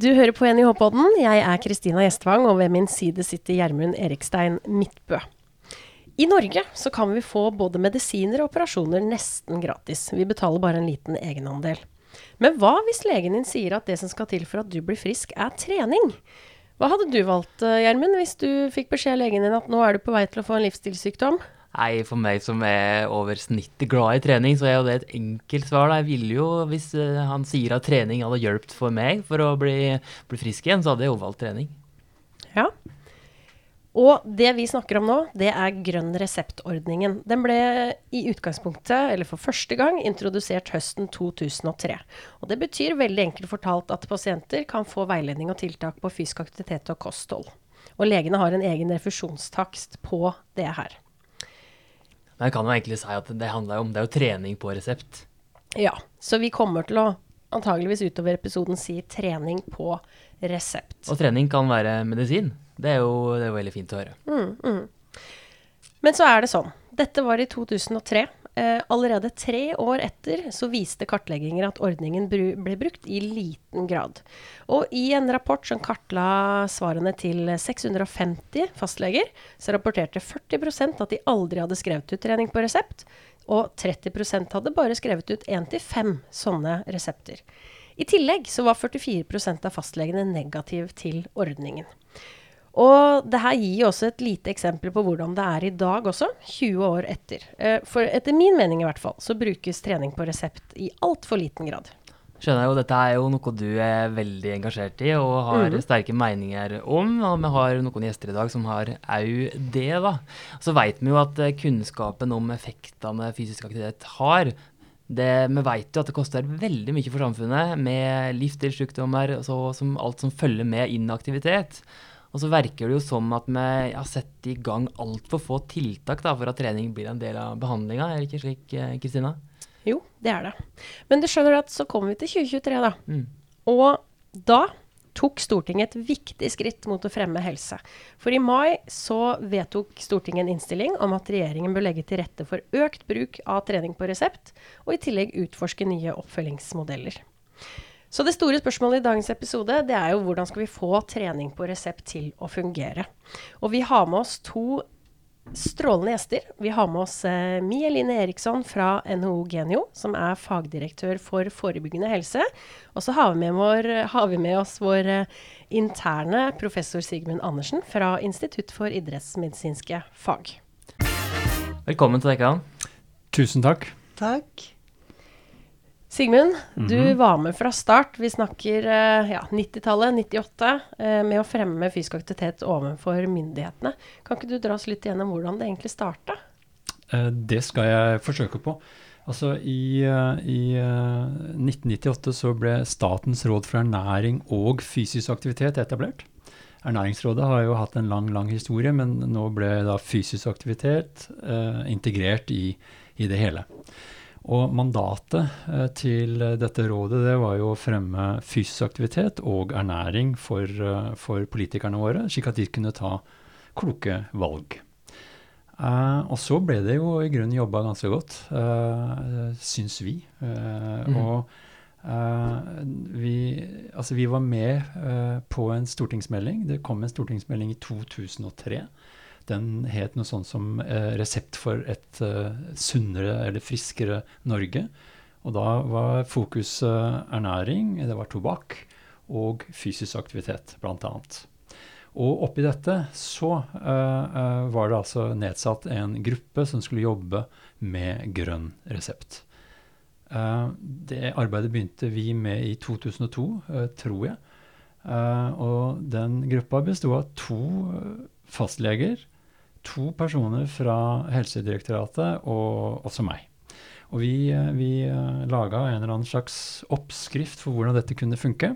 Du hører på NIH-podden. Jeg er Kristina Gjestvang, og ved min side sitter Gjermund Erikstein Midtbø. I Norge så kan vi få både medisiner og operasjoner nesten gratis. Vi betaler bare en liten egenandel. Men hva hvis legen din sier at det som skal til for at du blir frisk, er trening? Hva hadde du valgt, eh, Gjermund, hvis du fikk beskjed av legen din at nå er du på vei til å få en livsstilssykdom? Nei, for meg som er over snittet glad i trening, så er jo det et enkelt svar. Jeg ville jo, hvis uh, han sier at trening hadde hjulpet for meg for å bli, bli, frisk igjen, så hadde jeg jo valgt trening. Ja. Og det vi snakker om nå, det er grønn resept-ordningen. Den ble i utgangspunktet, eller for første gang, introdusert høsten 2003. Og det betyr veldig enkelt fortalt at pasienter kan få veiledning og tiltak på fysisk aktivitet og kosthold. Og legene har en egen refusjonstakst på det her. Men jeg kan jo egentlig si at det handler om det er jo trening på resept. Ja, så vi kommer til å antageligvis utover episoden si trening på resept. Og trening kan være medisin. Det er jo, det er jo veldig fint å høre. Mm, mm. Men så er det sånn. Dette var i 2003. Eh, allerede tre år etter så viste kartlegginger at ordningen ble brukt i liten grad. Og i en rapport som kartla svarene til 650 fastleger, så rapporterte 40% at de aldri hadde skrevet ut trening på resept, og 30% hadde bare skrevet ut én til fem sånne resepter. I tillegg så var 44% av fastlegene negativ til ordningen. Og det her gir også et lite eksempel på hvordan det er i dag også, 20 år etter. Eh, for etter min mening i hvert fall, så brukes trening på resept i altfor liten grad. Skjønner jeg jo, Dette er jo noe du er veldig engasjert i og har mm. sterke meninger om. Og vi har noen gjester i dag som har au det. da. Så vet vi jo at eh, kunnskapen om effektene fysisk aktivitet har, det, vi vet jo at det koster veldig mye for samfunnet med livsstilssykdommer og alt som følger med inaktivitet. Og så verker det jo som at vi har sett i gang altfor få tiltak da, for at trening blir en del av behandlinga. Er det ikke slik, eh, Kristina? Jo, det er det. Men du skjønner at så kommer vi til 2023, da. Mm. Og da tok Stortinget et viktig skritt mot å fremme helse. For i mai så vedtok Stortinget en innstilling om at regjeringen bør legge til rette for økt bruk av trening på resept, og i tillegg utforske nye oppfølgingsmodeller. Så det store spørsmålet i dagens episode det er jo hvordan skal vi få trening på resept til å fungere. Og vi har med oss to strålende gjester. Vi har med oss eh, Mie Line Eriksson fra NHO Genio, som er fagdirektør for forebyggende helse. Og så har, har vi med, oss vår eh, interne professor Sigmund Andersen fra Institutt for idrettsmedisinske fag. Velkommen til dere. Tusen takk. Takk. Sigmund, mm -hmm. du mhm. var med fra start. Vi snakker uh, ja, 90-tallet, 98, uh, med å fremme fysisk aktivitet overfor myndighetene. Kan ikke du dra oss litt igjennom hvordan det egentlig starta? Uh, det skal jeg forsøke på. Altså I, i 1998 så ble Statens råd for ernæring og fysisk aktivitet etablert. Ernæringsrådet har jo hatt en lang lang historie, men nå ble da fysisk aktivitet integrert i, i det hele. Og mandatet eh, til dette rådet det var jo å fremme fysisk aktivitet og ernæring for, eh, for politikerne våre, slik at de kunne ta kloke valg. Uh, og så ble det jo i grunnen jobba ganske godt, uh, syns vi. Uh, mm. Og vi, altså vi var med på en stortingsmelding. Det kom en stortingsmelding i 2003 den het noe sånt som eh, 'Resept for et eh, sunnere eller friskere Norge'. Og da var fokuset ernæring, det var tobakk og fysisk aktivitet, bl.a. Og oppi dette så uh, var det altså nedsatt en gruppe som skulle jobbe med grønn resept. Uh, det arbeidet begynte vi med i 2002, uh, tror jeg. og den gruppa besto av to fastleger to personer fra Helsedirektoratet og også meg. Og vi, eh, vi eh, laga en eller annen slags oppskrift for hvordan dette kunne funke.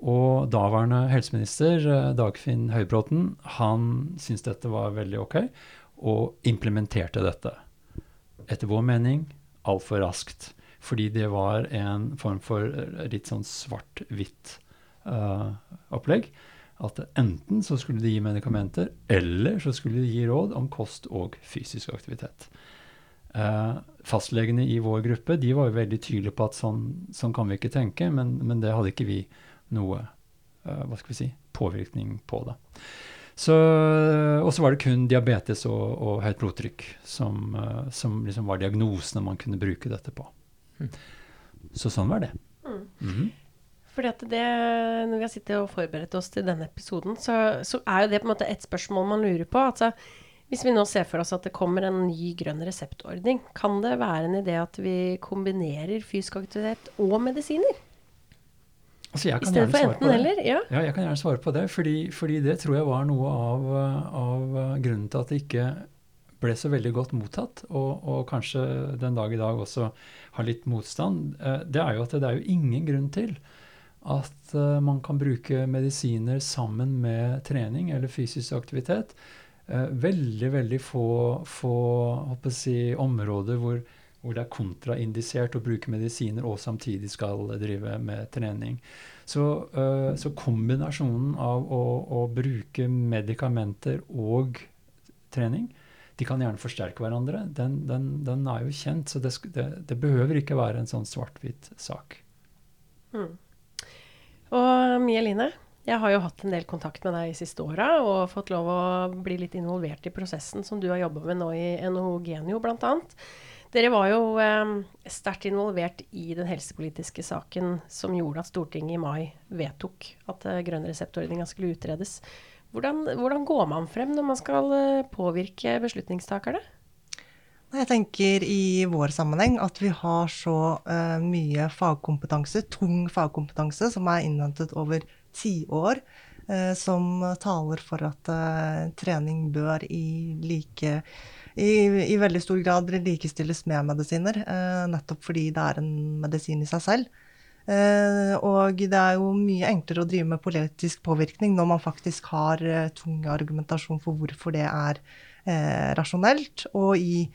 Og daværende helseminister eh, Dagfinn Høybråten han syntes dette var veldig ok, og implementerte dette. Etter vår mening altfor raskt. Fordi det var en form for litt sånn svart-hvitt uh, opplegg at enten så skulle de gi medikamenter, eller så skulle de gi råd om kost og fysisk aktivitet. Eh, fastlegene i vår gruppe de var jo veldig tydelige på at sånn, sånn kan vi ikke tenke, men, men, det hadde ikke vi noe eh, hva skal vi si, påvirkning på det. Så, og så var det kun diabetes og, og høyt blodtrykk som, uh, som liksom var diagnosene man kunne bruke dette på. Mm. Så sånn var det. Mm. Mm -hmm. Fordi at det, Når vi har sittet og forberedt oss til denne episoden, så, så, er jo det på en måte et spørsmål man lurer på. altså hvis vi nå ser for oss at det kommer en ny grønn reseptordning, kan det være en idé at vi kombinerer fysisk aktivitet og medisiner? Altså I stedet for enten eller? Ja. ja. jeg kan gjerne svare på det. Fordi, fordi det tror jeg var noe av, av, grunnen til at det ikke ble så veldig godt mottatt, og, og, kanskje den dag i dag også har litt motstand. Eh, det er jo at det, det er jo ingen grunn til at uh, man kan bruke medisiner sammen med trening eller fysisk aktivitet. Uh, veldig, veldig få, få si, områder hvor, hvor, det er kontraindisert å bruke medisiner og samtidig skal drive med trening. Så, uh, så kombinasjonen av å, å, bruke medikamenter og trening de kan gjerne forsterke hverandre. Den, den, den er jo kjent, så det, det, det, behøver ikke være en sånn svart-hvit sak. Mm. Og Mie Line, jeg har jo hatt en del kontakt med deg de siste åra og fått lov å bli litt involvert i prosessen som du har jobba med nå i NHO Genio bl.a. Dere var jo eh, sterkt involvert i den helsepolitiske saken som gjorde at Stortinget i mai vedtok at eh, grønn reseptordninga skulle utredes. Hvordan, hvordan, går man frem når man skal eh, påvirke beslutningstakerne? Jeg tenker i vår sammenheng at vi har så uh, mye fagkompetanse, tung fagkompetanse, som er innhentet over tiår uh, som taler for at uh, trening bør i, like, i, i, veldig stor grad likestilles med medisiner, eh, nettopp fordi det er en medisin i seg selv. Uh, og det er jo mye enklere å drive med politisk påvirkning når man faktisk har uh, tung argumentasjon for hvorfor det er uh, rasjonelt. Og i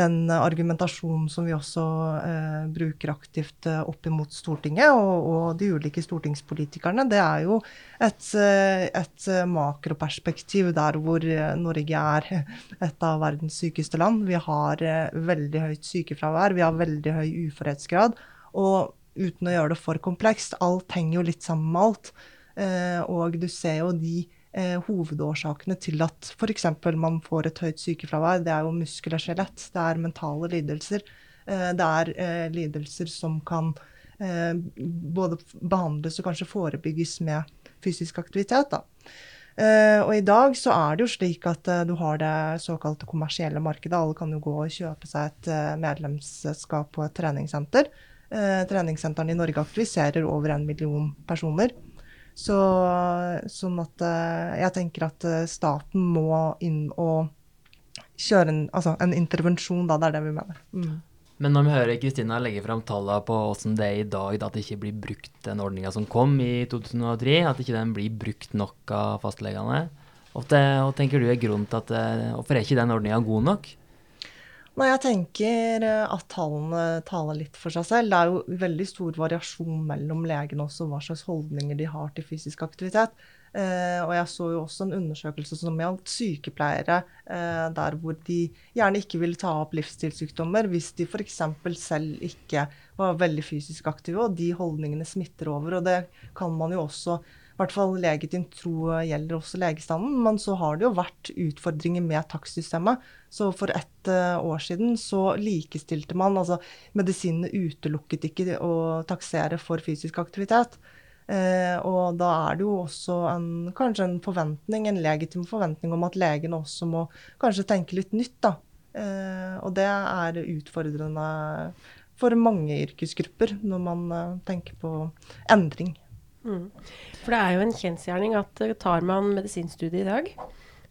den argumentasjonen som vi også eh, bruker aktivt eh, opp imot Stortinget og, og, de ulike stortingspolitikerne, det er jo et, eh, et, makroperspektiv der hvor Norge er et av verdens sykeste land. Vi har eh, veldig høyt sykefravær, vi har veldig høy uførhetsgrad. Og uten å gjøre det for komplekst, alt henger jo litt sammen med alt. Eh, og du ser jo de eh, hovedårsakene til at f.eks. man får et høyt sykefravær. Det er jo muskel og skjelett, det er mentale lidelser. Eh, det er eh, lidelser som kan eh, både behandles og kanskje forebygges med fysisk aktivitet. da. Uh, og i dag så er det jo slik at uh, du har det såkalte kommersielle markedet. Alle kan jo gå og kjøpe seg et uh, medlemskap på et treningssenter. treningssentrene i Norge aktiviserer over en million personer. Så, sånn at eh, jeg tenker at eh, staten må inn og kjøre en, altså en intervensjon, da. Det er det vi mener. Mm. Men når vi hører Kristina legge fram tallene på hvordan det er i dag, at det ikke blir brukt den ordninga som kom i 2003, at ikke den blir brukt nok av fastlegene, hva tenker du er grunnen til at eh, Hvorfor er ikke den ordninga god nok? Nei, jeg tenker eh, at tallene taler litt for seg selv. Det er jo veldig stor variasjon mellom legene også, hva slags holdninger de har til fysisk aktivitet. Eh, og jeg så jo også en undersøkelse som gjaldt sykepleiere, eh, der hvor de gjerne ikke ville ta opp livsstilssykdommer hvis de f.eks. selv ikke var veldig fysisk aktive, og de holdningene smitter over. Og det kan man jo også i hvert fall legitimt tro gjelder også legestanden. Men så har det jo vært utfordringer med takstsystemet. Så for ett uh, år siden så likestilte man Altså medisinene utelukket ikke å taksere for fysisk aktivitet. Eh, og da er det jo også en, kanskje en forventning, en legitim forventning om at legene også må kanskje tenke litt nytt, da. Eh, og det er utfordrende for mange yrkesgrupper når man tenker på endring. Mm. For det er jo en kjensgjerning at eh, tar man medisinstudiet i dag,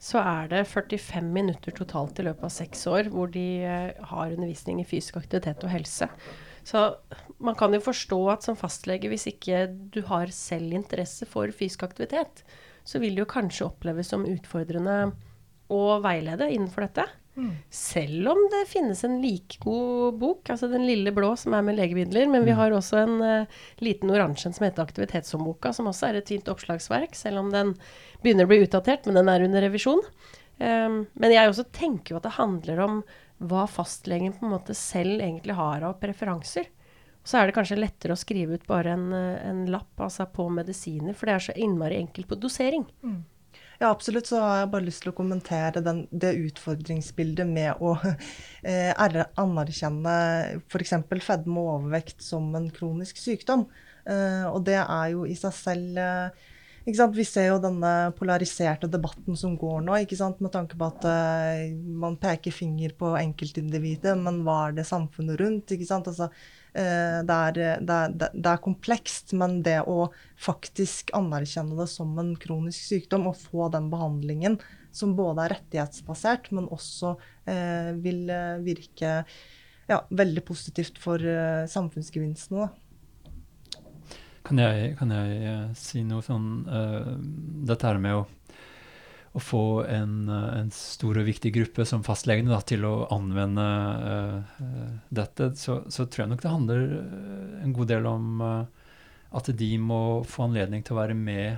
så er det 45 minutter totalt i løpet av seks år hvor de uh, har undervisning i fysisk aktivitet og helse. Så man kan jo forstå at som fastlege, hvis ikke du har selv interesse for fysisk aktivitet, så vil det jo kanskje oppleves som utfordrende å veilede innenfor dette. Mm. Selv om det finnes en like god bok, altså den lille blå som er med legemidler. Men vi mm. har også en uh, liten oransje som heter Aktivitetshåndboka, som også er et fint oppslagsverk, selv om den begynner å bli utdatert, men den er under revisjon. Um, men jeg også tenker jo at det handler om hva fastlegen på en måte selv egentlig har av preferanser. Så er det kanskje lettere å skrive ut bare en, en lapp altså på medisiner, for det er så innmari enkelt på dosering. Mm. Ja, absolutt. Så har jeg bare lyst til å kommentere den, det utfordringsbildet med å eh, anerkjenne f.eks. fedme og overvekt som en kronisk sykdom. Eh, og det er jo i seg selv eh, vi ser jo denne polariserte debatten som går nå, med tanke på at uh, man peker finger på enkeltindividet, men hva er det samfunnet rundt? Altså, det, er, det, er, det, er, komplekst, men det å faktisk anerkjenne det som en kronisk sykdom og få den behandlingen som både er rettighetsbasert, men også eh, vil virke ja, veldig positivt for samfunnsgevinstene. Da. Kan jeg, kan jeg si noe sånn uh, Dette her med å, å få en, uh, en, stor og viktig gruppe som fastlegene da, til å anvende dette, så, så, tror jeg nok det handler en god del om at de må få anledning til å være med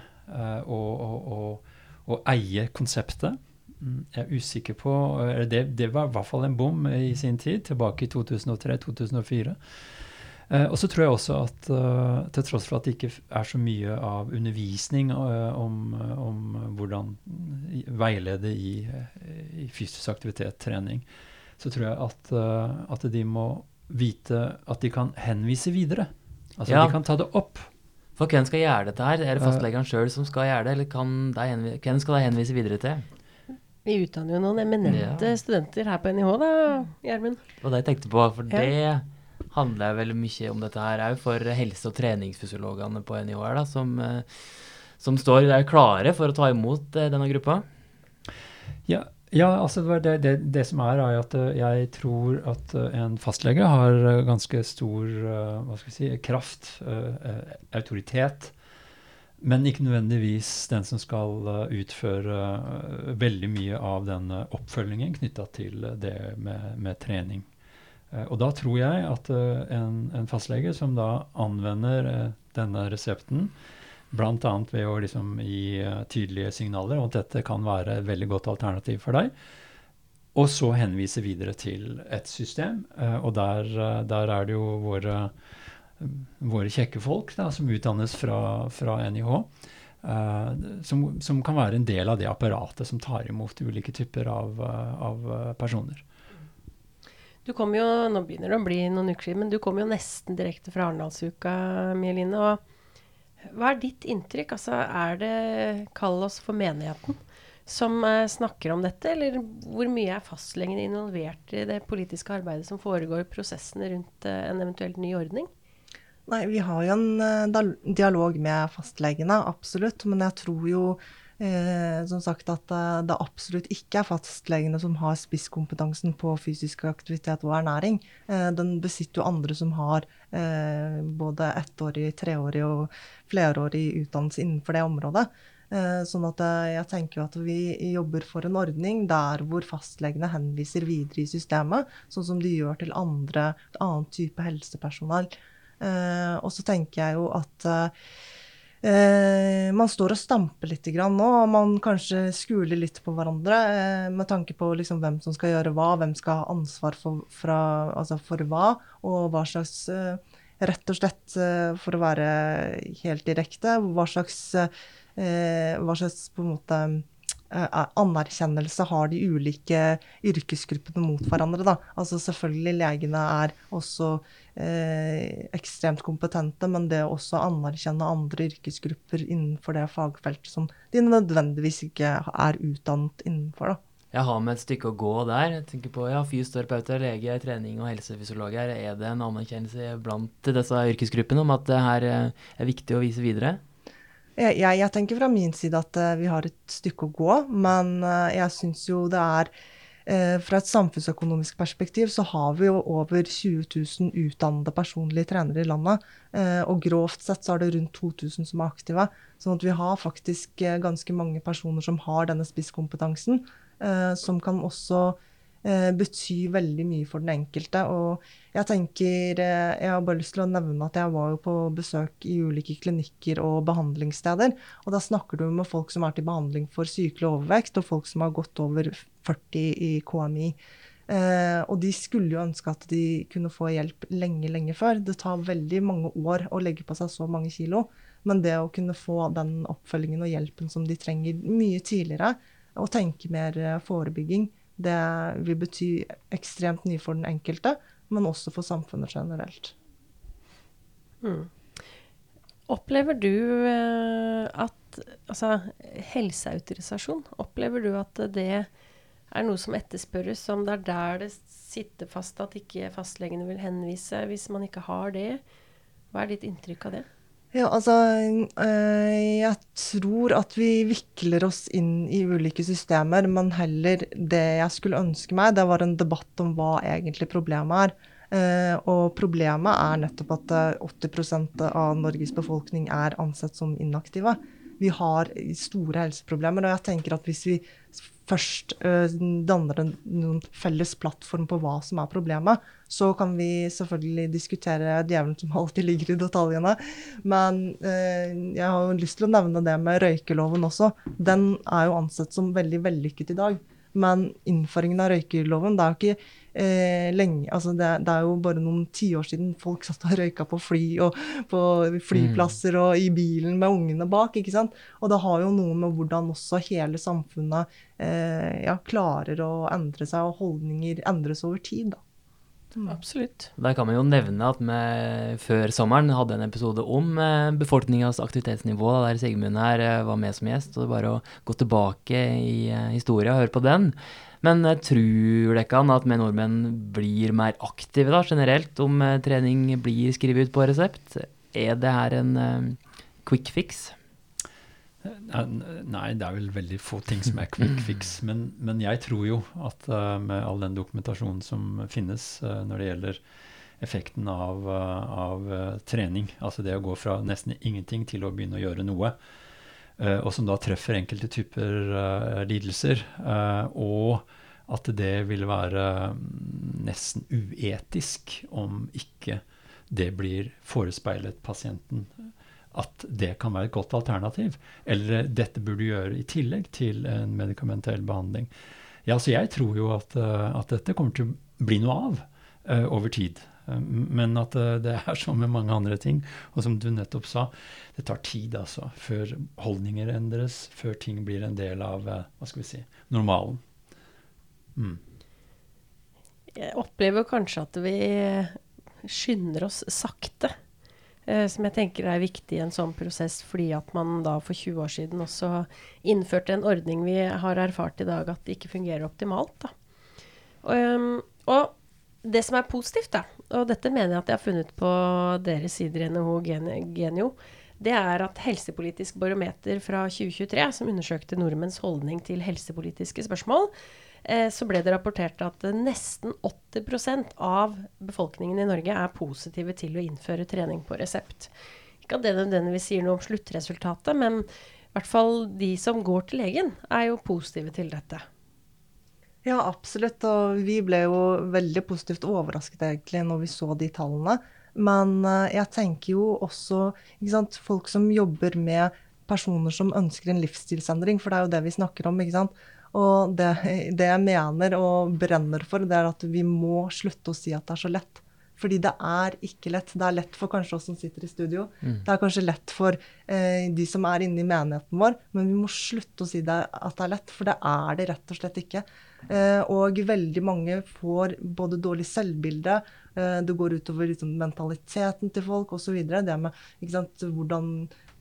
og, og, og, og, eie konseptet. Mm, jeg er usikker på det, det var i hvert fall en bom i sin tid, tilbake i 2003-2004. Eh, og så tror jeg også at uh, til tross for at det ikke er så mye av undervisning uh, om, uh, om, hvordan veilede i, i, fysisk aktivitet, trening, så tror jeg at, at, de må vite at de kan henvise videre. Altså ja. de kan ta det opp. For hvem skal gjøre dette her? Er det fastlegeren sjøl som skal gjøre det, eller kan de hvem skal de henvise videre til? Vi utdanner jo noen eminente ja. studenter her på NIH, da, Gjermund. Var det jeg tenkte på. For ja. det handler veldig mye om dette her òg for helse- og treningsfysiologene på NIHR, da, som, eh, som, står der klare for å ta imot eh, denne gruppa? Ja, ja altså det, det, det, som er, er at eh, jeg tror at en fastlege har ganske stor hva skal si, kraft, autoritet, men ikke nødvendigvis den som skal utføre veldig mye av den oppfølgingen knytta til det med, med trening. Eh, og da tror jeg at eh, en, en fastlege som da anvender eh, denne resepten, bl.a. ved å liksom gi tydelige signaler om at dette kan være et veldig godt alternativ for deg, og så henvise videre til et system. og der, der er det jo våre, våre kjekke folk da, som utdannes fra, fra NIH. Uh, som, som, kan være en del av det apparatet som tar imot ulike typer av, av personer. Du kom jo, Nå begynner det å bli noen uker siden, men du kom jo nesten direkte fra Arendalsuka, Mieline. og Hva er ditt inntrykk? Altså, er det Kall oss for menigheten som uh, snakker om dette, eller hvor mye er fastlegene involvert i det politiske arbeidet som foregår, prosessene rundt uh, en eventuelt ny ordning? Nei, Vi har jo en uh, dialog med fastlegene, absolutt. Men jeg tror jo Eh, som sagt at eh, det absolutt ikke er fastlegene som har spisskompetansen på fysisk aktivitet og ernæring. Eh, den besitter jo andre som har eh, både ettårig, treårig og flerårig utdannelse innenfor det området. Eh, sånn at eh, jeg tenker at vi jobber for en ordning der hvor fastlegene henviser videre i systemet, sånn som de gjør til andre, annen type helsepersonell. og så tenker jeg jo at Eh, man står og stamper litt nå, og man kanskje skuler litt på hverandre eh, med tanke på liksom hvem som skal gjøre hva, hvem skal ha ansvar for, fra, altså for hva, og hva slags eh, Rett og slett, eh, for å være helt direkte, hva slags, eh, hva slags på en måte anerkjennelse har de ulike yrkesgruppene mot hverandre. Da. Altså selvfølgelig legene er også eh, ekstremt kompetente, men det å også anerkjenne andre yrkesgrupper innenfor det fagfeltet som de nødvendigvis ikke er utdannet innenfor. da. Jeg har med et stykke å gå der. Jeg tenker på ja, Fysioterapeuter, lege, trening og helsefysiologer. Er det en anerkjennelse blant disse yrkesgruppene om at det her eh, er viktig å vise videre? Jeg, jeg, tenker fra min side at uh, vi har et stykke å gå, men uh, jeg syns jo det er uh, Fra et samfunnsøkonomisk perspektiv så har vi jo over 20 000 utdannede personlige trenere i landet. og grovt sett så er det rundt 2000 som er aktive. Sånn at vi har faktisk ganske mange personer som har denne spisskompetansen, som kan også eh, betyr veldig mye for den enkelte. Og jeg tenker eh, Jeg har bare lyst til å nevne at jeg var jo på besøk i ulike klinikker og behandlingssteder. Og da snakker du med folk som er til behandling for sykelig overvekt, og folk som har gått over 40 i KMI. Eh, og de skulle jo ønske at de kunne få hjelp lenge, lenge før. Det tar veldig mange år å legge på seg så mange kilo. Men det å kunne få den oppfølgingen og hjelpen som de trenger mye tidligere, og tenke mer eh, forebygging, det vil bety ekstremt mye for den enkelte, men også for samfunnet generelt. Mm. Opplever du eh, at Altså, helseautorisasjon, opplever du at det er noe som etterspørres, om det er der det sitter fast at ikke fastlegene vil henvise hvis man ikke har det? Hva er ditt inntrykk av det? Ja, altså øh, Jeg tror at vi vikler oss inn i ulike systemer, men heller det jeg skulle ønske meg, det var en debatt om hva egentlig problemet er. Uh, og problemet er nettopp at 80% av Norges befolkning er ansett som inaktive. Vi har store helseproblemer, og jeg tenker at hvis vi først uh, danner en felles plattform på hva som er problemet, så kan vi selvfølgelig diskutere djevelen som alltid ligger i detaljene. Men uh, jeg har jo lyst til å nevne det med røykeloven også. Den er jo ansett som veldig vellykket i dag. Men innføringen av røykeloven, det er jo ikke eh, lenge altså det, det, er jo bare noen tiår siden folk satt og røyka på fly og på flyplasser og i bilen med ungene bak. ikke sant? Og det har jo noe med hvordan også hele samfunnet eh, ja, klarer å endre seg, og holdninger endres over tid. da. Absolutt. Der kan man jo nevne at vi før sommeren hadde en episode om eh, befolkningas aktivitetsnivå, der Sigmund her eh, var med som gjest. og Det er bare å gå tilbake i eh, historia og høre på den. Men tror dere at vi nordmenn blir mer aktive da, generelt om trening blir skrevet ut på resept? Er det her en quick fix? Nei, det er vel veldig få ting som er quick fix. Men, men jeg tror jo at uh, med all den dokumentasjonen som finnes uh, når det gjelder effekten av, uh, av trening, altså det å gå fra nesten ingenting til å begynne å gjøre noe, og som da treffer enkelte typer lidelser, og at det vil være mm, nesten uetisk om ikke det blir forespeilet pasienten at det kan være et godt alternativ. Eller dette burde du gjøre i tillegg til en medikamentell behandling. Ja, så jeg tror jo at, eh, at dette kommer til å bli noe av uh, over tid. Men at det er som med mange andre ting, og som du nettopp sa, det tar tid altså, før holdninger endres, før ting blir en del av hva skal vi si, normalen. Mm. Jeg opplever kanskje at vi skynder oss sakte Eh, som jeg tenker er viktig i en sånn prosess, fordi at man da for 20 år siden også innførte en ordning vi har erfart i dag at ikke fungerer optimalt. Da. Um, og det som er positivt, da, og dette mener jeg at jeg har funnet på deres sider i NHO Genio, det er at Helsepolitisk barometer fra 2023, som undersøkte nordmenns holdning til helsepolitiske spørsmål, Eh, så ble det rapportert at nesten 80% av befolkningen i Norge er positive til å innføre trening på resept. Ikke at det nødvendigvis sier noe om sluttresultatet, men i hvert fall de som går til legen, er jo positive til dette. Ja, absolutt. Og vi ble jo veldig positivt overrasket egentlig når vi så de tallene. Men uh, jeg tenker jo også sant, folk som jobber med personer som ønsker en livsstilsendring, for det er jo det vi snakker om. Og det, det, jeg mener og brenner for, det er at vi må slutte å si at det er så lett. Fordi det er ikke lett. Det er lett for kanskje oss som sitter i studio. Mm. Det er kanskje lett for eh, de som er inne i menigheten vår, men vi må slutte å si det, at det er lett, for det er det rett og slett ikke. Eh, og veldig mange får både dårlig selvbilde, eh, det går utover liksom, mentaliteten til folk osv. Det med sant, hvordan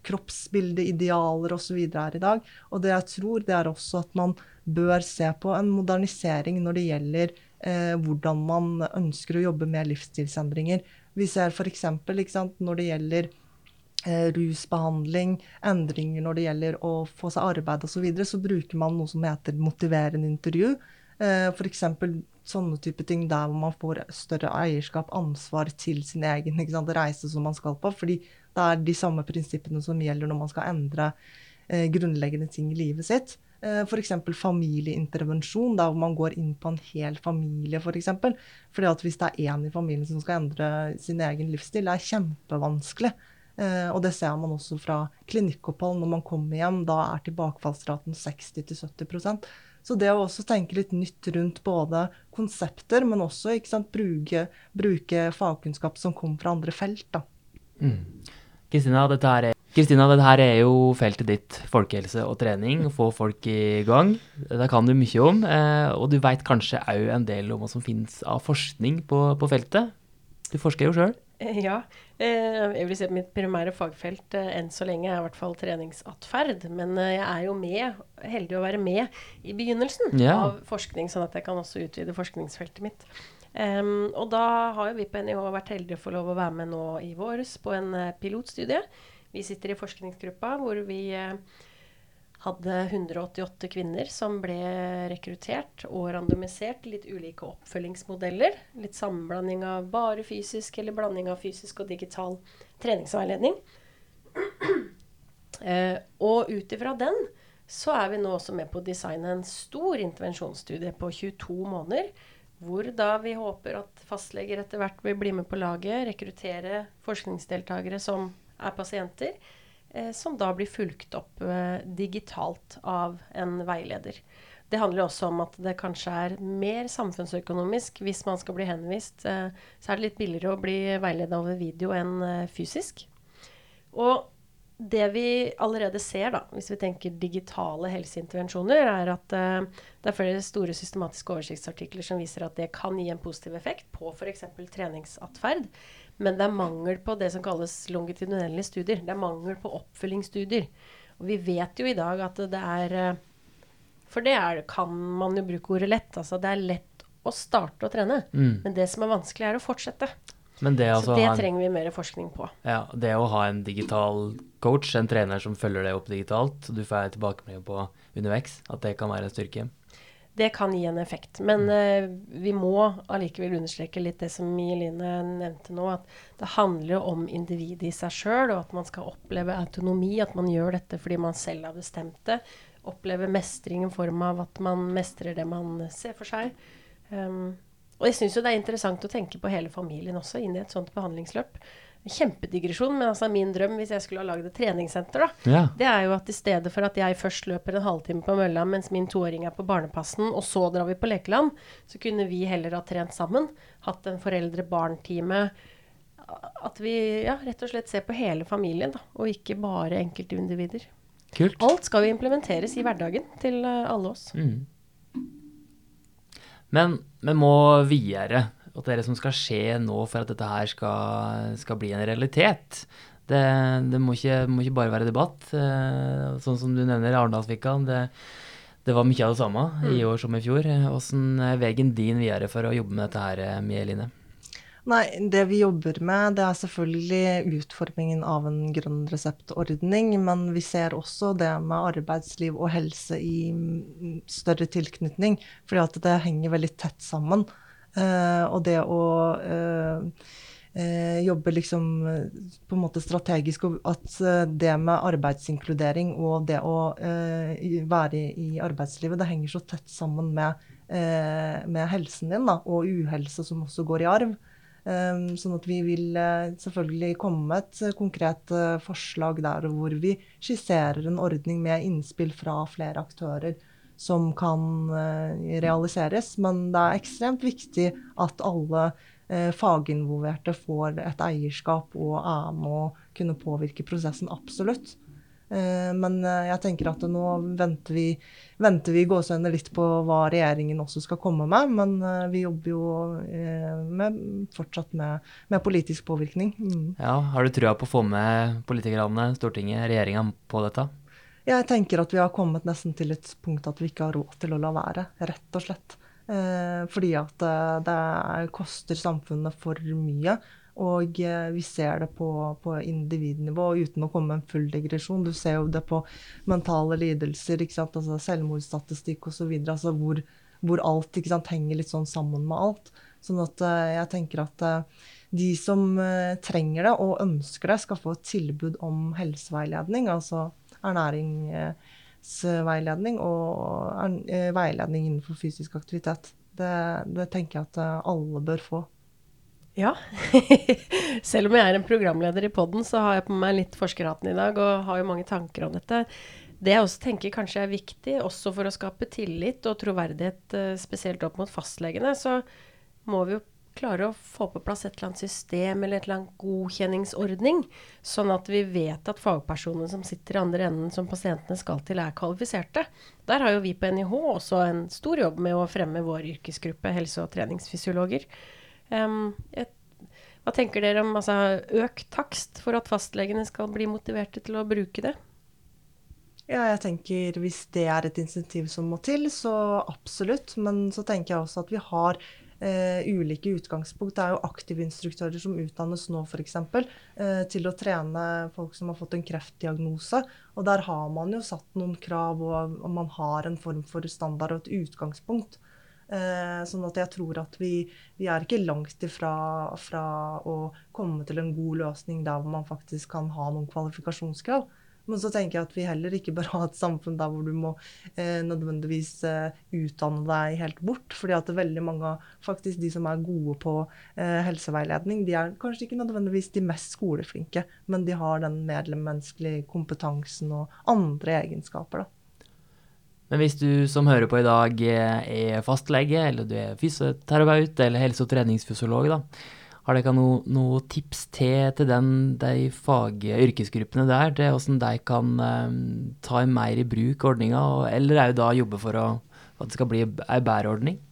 kroppsbilde, idealer osv. er i dag. Og det jeg tror, det er også at man bør se på en modernisering når det gjelder eh, hvordan man ønsker å jobbe med livsstilsendringer. Vi ser f.eks. når det gjelder eh, rusbehandling, endringer når det gjelder å få seg arbeid osv., så, videre, så bruker man noe som heter motiverende intervju. Eh, F.eks. sånne type ting der hvor man får større eierskap, ansvar til sin egen reise som man skal på. fordi det er de samme prinsippene som gjelder når man skal endre eh, grunnleggende ting i livet sitt. Eh, F.eks. familieintervensjon, der man går inn på en hel familie. For eksempel. Fordi at hvis det er én i familien som skal endre sin egen livsstil, det er kjempevanskelig. Eh, og det ser man også fra klinikkopphold når man kommer hjem. Da er tilbakefallsraten 60-70% Så det å også tenke litt nytt rundt både konsepter, men også sant, bruke, bruke, fagkunnskap som kommer fra andre felt. da. Kristina, dette her er Kristina, dette her er jo feltet ditt, folkehelse og trening, få folk i gang. Det kan du mye om, eh, og du veit kanskje òg en del om hva som finnes av forskning på, på feltet? Du forsker jo sjøl? Eh, ja. Eh, jeg vil si at mitt primære fagfelt enn så lenge er i hvert fall treningsatferd. Men jeg er jo med, heldig å være med i begynnelsen ja. av forskning, sånn at jeg kan også utvide forskningsfeltet mitt. Um, og da har jo vi på NIH vært heldige å få lov å være med nå i våres på en pilotstudie vi sitter i forskningsgruppa hvor vi eh, hadde 188 kvinner som ble rekruttert og randomisert litt ulike oppfølgingsmodeller. Litt sammenblanding av bare fysisk eller blanding av fysisk og digital treningsveiledning. Eh, og ut ifra den så er vi nå også med på å designe en stor intervensjonsstudie på 22 måneder. Hvor da vi håper at fastleger etter hvert vil bli med på laget, rekruttere forskningsdeltakere som er pasienter, eh, som da blir fulgt opp eh, digitalt av en veileder. Det handler også om at det kanskje er mer samfunnsøkonomisk hvis man skal bli henvist. Eh, så er det litt billigere å bli veiledet over video enn eh, fysisk. Og det vi allerede ser, da, hvis vi tenker digitale helseintervensjoner, er at uh, det er flere store systematiske oversiktsartikler som viser at det kan gi en positiv effekt på f.eks. treningsatferd. Men det er mangel på det som kalles longitudinelle studier. Det er mangel på oppfølgingsstudier. Og vi vet jo i dag at det er eh, For det er, kan man jo bruke ordet lett. Altså det er lett å starte å trene. Mm. Men det som er vanskelig, er å fortsette. Det altså Så det en, trenger vi mer forskning på. Ja, Det å ha en digital coach, en trener som følger deg opp digitalt, du får tilbakemelding på underveis, at det kan være en styrke det kan gi en effekt. Men uh, vi må allikevel understreke litt det som Jeline nevnte nå, at det handler om individet i seg sjøl, og at man skal oppleve autonomi, at man gjør dette fordi man selv har bestemt det. Oppleve mestring i form av at man mestrer det man ser for seg. Um, og jeg syns jo det er interessant å tenke på hele familien også inn i et sånt behandlingsløp kjempedigresjon, men altså min drøm hvis jeg skulle ha lagd et treningssenter, da, ja. det er jo at i stedet for at jeg først løper en halvtime på mølla mens min toåring er på barnepassen, og så drar vi på lekeland, så kunne vi heller ha trent sammen. Hatt en foreldre-barn-time. At vi ja, rett og slett ser på hele familien, da, og ikke bare enkeltindivider. Kult. Alt skal jo implementeres i hverdagen til uh, alle oss. Mm. Men vi må videre og det er det som skal skje nå for at dette her skal, skal bli en realitet. Det, det må, ikke, må, ikke, bare være debatt. Eh, sånn som du nevner Arendalsvika. Det, det, var mye av det samme mm. i år som i fjor. Hvordan er veien din videre for å jobbe med dette her, eh, Mie Line? Nei, det vi jobber med, det er selvfølgelig utformingen av en grønn reseptordning. Men vi ser også det med arbeidsliv og helse i større tilknytning. Fordi at det henger veldig tett sammen. Uh, og det å uh, uh, jobbe liksom på en måte strategisk, og at det med arbeidsinkludering og det å være i, arbeidslivet, det henger så tett sammen med, med helsen din, da, og uhelse som også går i arv. Sånn at vi vil selvfølgelig komme med et konkret forslag der hvor vi skisserer en ordning med innspill fra flere aktører som kan eh, realiseres. Men det er ekstremt viktig at alle eh, faginvolverte får et eierskap og er med å kunne påvirke prosessen. Absolutt. Eh, men jeg tenker at nå venter vi, venter vi litt på hva regjeringen også skal komme med. Men vi jobber jo med, fortsatt med, med, politisk påvirkning. Mm. Ja, Har du trua på å få med politikerne, Stortinget, regjeringa på dette? Jeg tenker at vi har kommet nesten til et punkt at vi ikke har råd til å la være, rett og slett. Eh, fordi at eh, det koster samfunnet for mye. Og eh, vi ser det på, på, individnivå uten å komme med en full digresjon. Du ser jo det på mentale lidelser, altså selvmordsstatistikk osv. Altså hvor, hvor alt sant, henger litt sånn sammen med alt. Sånn at jeg tenker at de som trenger det og ønsker det, skal få et tilbud om helseveiledning. altså ernæringsveiledning og eh, veiledning innenfor fysisk aktivitet. Det, det tenker jeg at eh, alle bør få. Ja. Selv om jeg er en programleder i poden, så har jeg på meg litt forskerhatten i dag og har jo mange tanker om dette. Det jeg også tenker kanskje er viktig, også for å skape tillit og troverdighet, eh, spesielt opp mot fastlegene, så må vi jo klare å få på plass et eller annet system eller et eller annet godkjenningsordning, sånn at vi vet at fagpersonene som sitter i andre enden som pasientene skal til, er kvalifiserte. Der har jo vi på NIH også en stor jobb med å fremme vår yrkesgruppe helse- og treningsfysiologer. Um, et, hva tenker dere om altså, økt takst for at fastlegene skal bli motiverte til å bruke det? Ja, jeg tenker hvis det er et insentiv som må til, så absolutt. Men så tenker jeg også at vi har eh, ulike utgangspunkt. Det er jo aktive instruktører som utdannes nå f.eks. Eh, til å trene folk som har fått en kreftdiagnose. Og der har man jo satt noen krav, og, og man har en form for standard og et utgangspunkt. Eh, sånn at jeg tror at vi, vi er ikke langt ifra fra å komme til en god løsning der hvor man faktisk kan ha noen kvalifikasjonskrav. Men så tenker jeg at vi heller ikke bør ha et samfunn der hvor du må eh, nødvendigvis eh, utdanne deg helt bort. fordi at veldig mange faktisk de som er gode på eh, helseveiledning, de er kanskje ikke nødvendigvis de mest skoleflinke, men de har den medlemmenneskelige kompetansen og andre egenskaper. da. Men hvis du som hører på i dag er fastlege, eller du er fysioterapeut eller helse- og treningsfysiolog, da, har dere noen noe tips til, til den, de fag- yrkesgruppene der, til hvordan de kan um, ta mer i bruk ordninga, eller er det da jobbe for å, at det skal bli ei bedre ordning?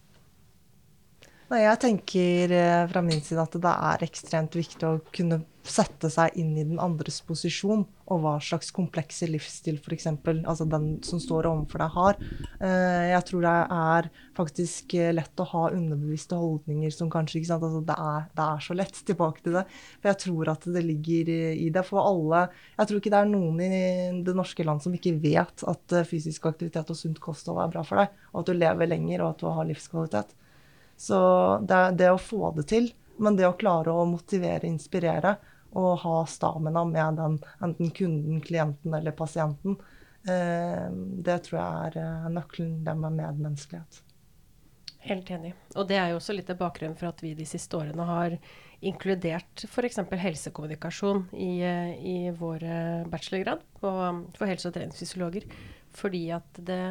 Jeg tenker eh, fra min side at det er ekstremt viktig å kunne sette seg inn i den andres posisjon, og hva slags komplekse livsstil f.eks. altså den som står overfor deg, har. Eh, jeg tror det er faktisk lett å ha underbevisste holdninger som kanskje ikke sant, altså det, er, det er så lett tilbake til det. For jeg tror at det ligger i det for alle. Jeg tror ikke det er noen i det norske land som ikke vet at eh, fysisk aktivitet og sunt kosthold er bra for deg, og at du lever lenger og at du har livskvalitet. Så det det å få det til, men det å klare å motivere, inspirere og ha stamina med den, enten kunden, klienten eller pasienten, eh, det tror jeg er eh, nøkkelen, det med medmenneskelighet. Helt enig. Og det er jo også litt av bakgrunnen for at vi de siste årene har inkludert f.eks. helsekommunikasjon i, eh, i vår bachelorgrad på, for helse- og treningsfysiologer. Fordi at det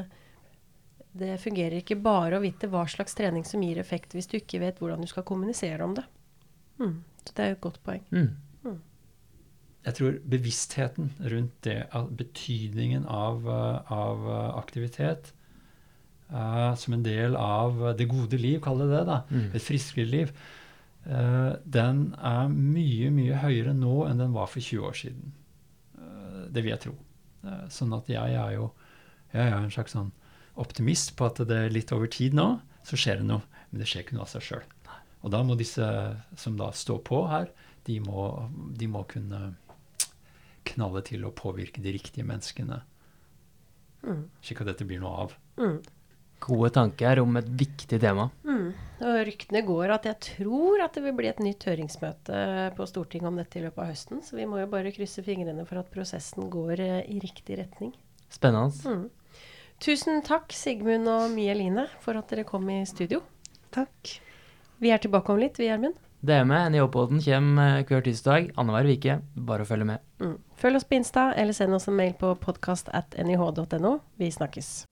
det fungerer ikke bare å vite hva slags trening som gir effekt, hvis du ikke vet hvordan du skal kommunisere om det. Mm. Så det er jo et godt poeng. Mm. Jeg tror bevisstheten rundt det, betydningen av, eh, av eh, aktivitet uh, som en del av det gode liv, kall det det, da, mm. et friskere liv, uh, den er mye, mye høyere nå enn den var for 20 år siden. Uh, det vil jeg tro. sånn at jeg er jo jeg er en slags sånn optimist på at det er litt over tid nå, så skjer det noe. Men det skjer ikke noe av seg sjøl. Og da må disse som da står på her, de må, de må kunne knalle til og påvirke de riktige menneskene. Mm. Slik at dette blir noe av. Mm. Gode tanker om et viktig tema. Mm. Og ryktene går at jeg tror at det vil bli et nytt høringsmøte på Stortinget om dette i løpet av høsten. Så vi må jo bare krysse fingrene for at prosessen går eh, i riktig retning. Spennende. Mm. Tusen takk, Sigmund og Mie Line, for at dere kom i studio. Takk. Vi er tilbake om litt, vi, Gjermund. Det er med. NIH-poden kommer eh, hver tirsdag annenhver uke. Bare å følge med. Mm. Følg oss på Insta, eller send oss en mail på podkast at nih.no. Vi snakkes.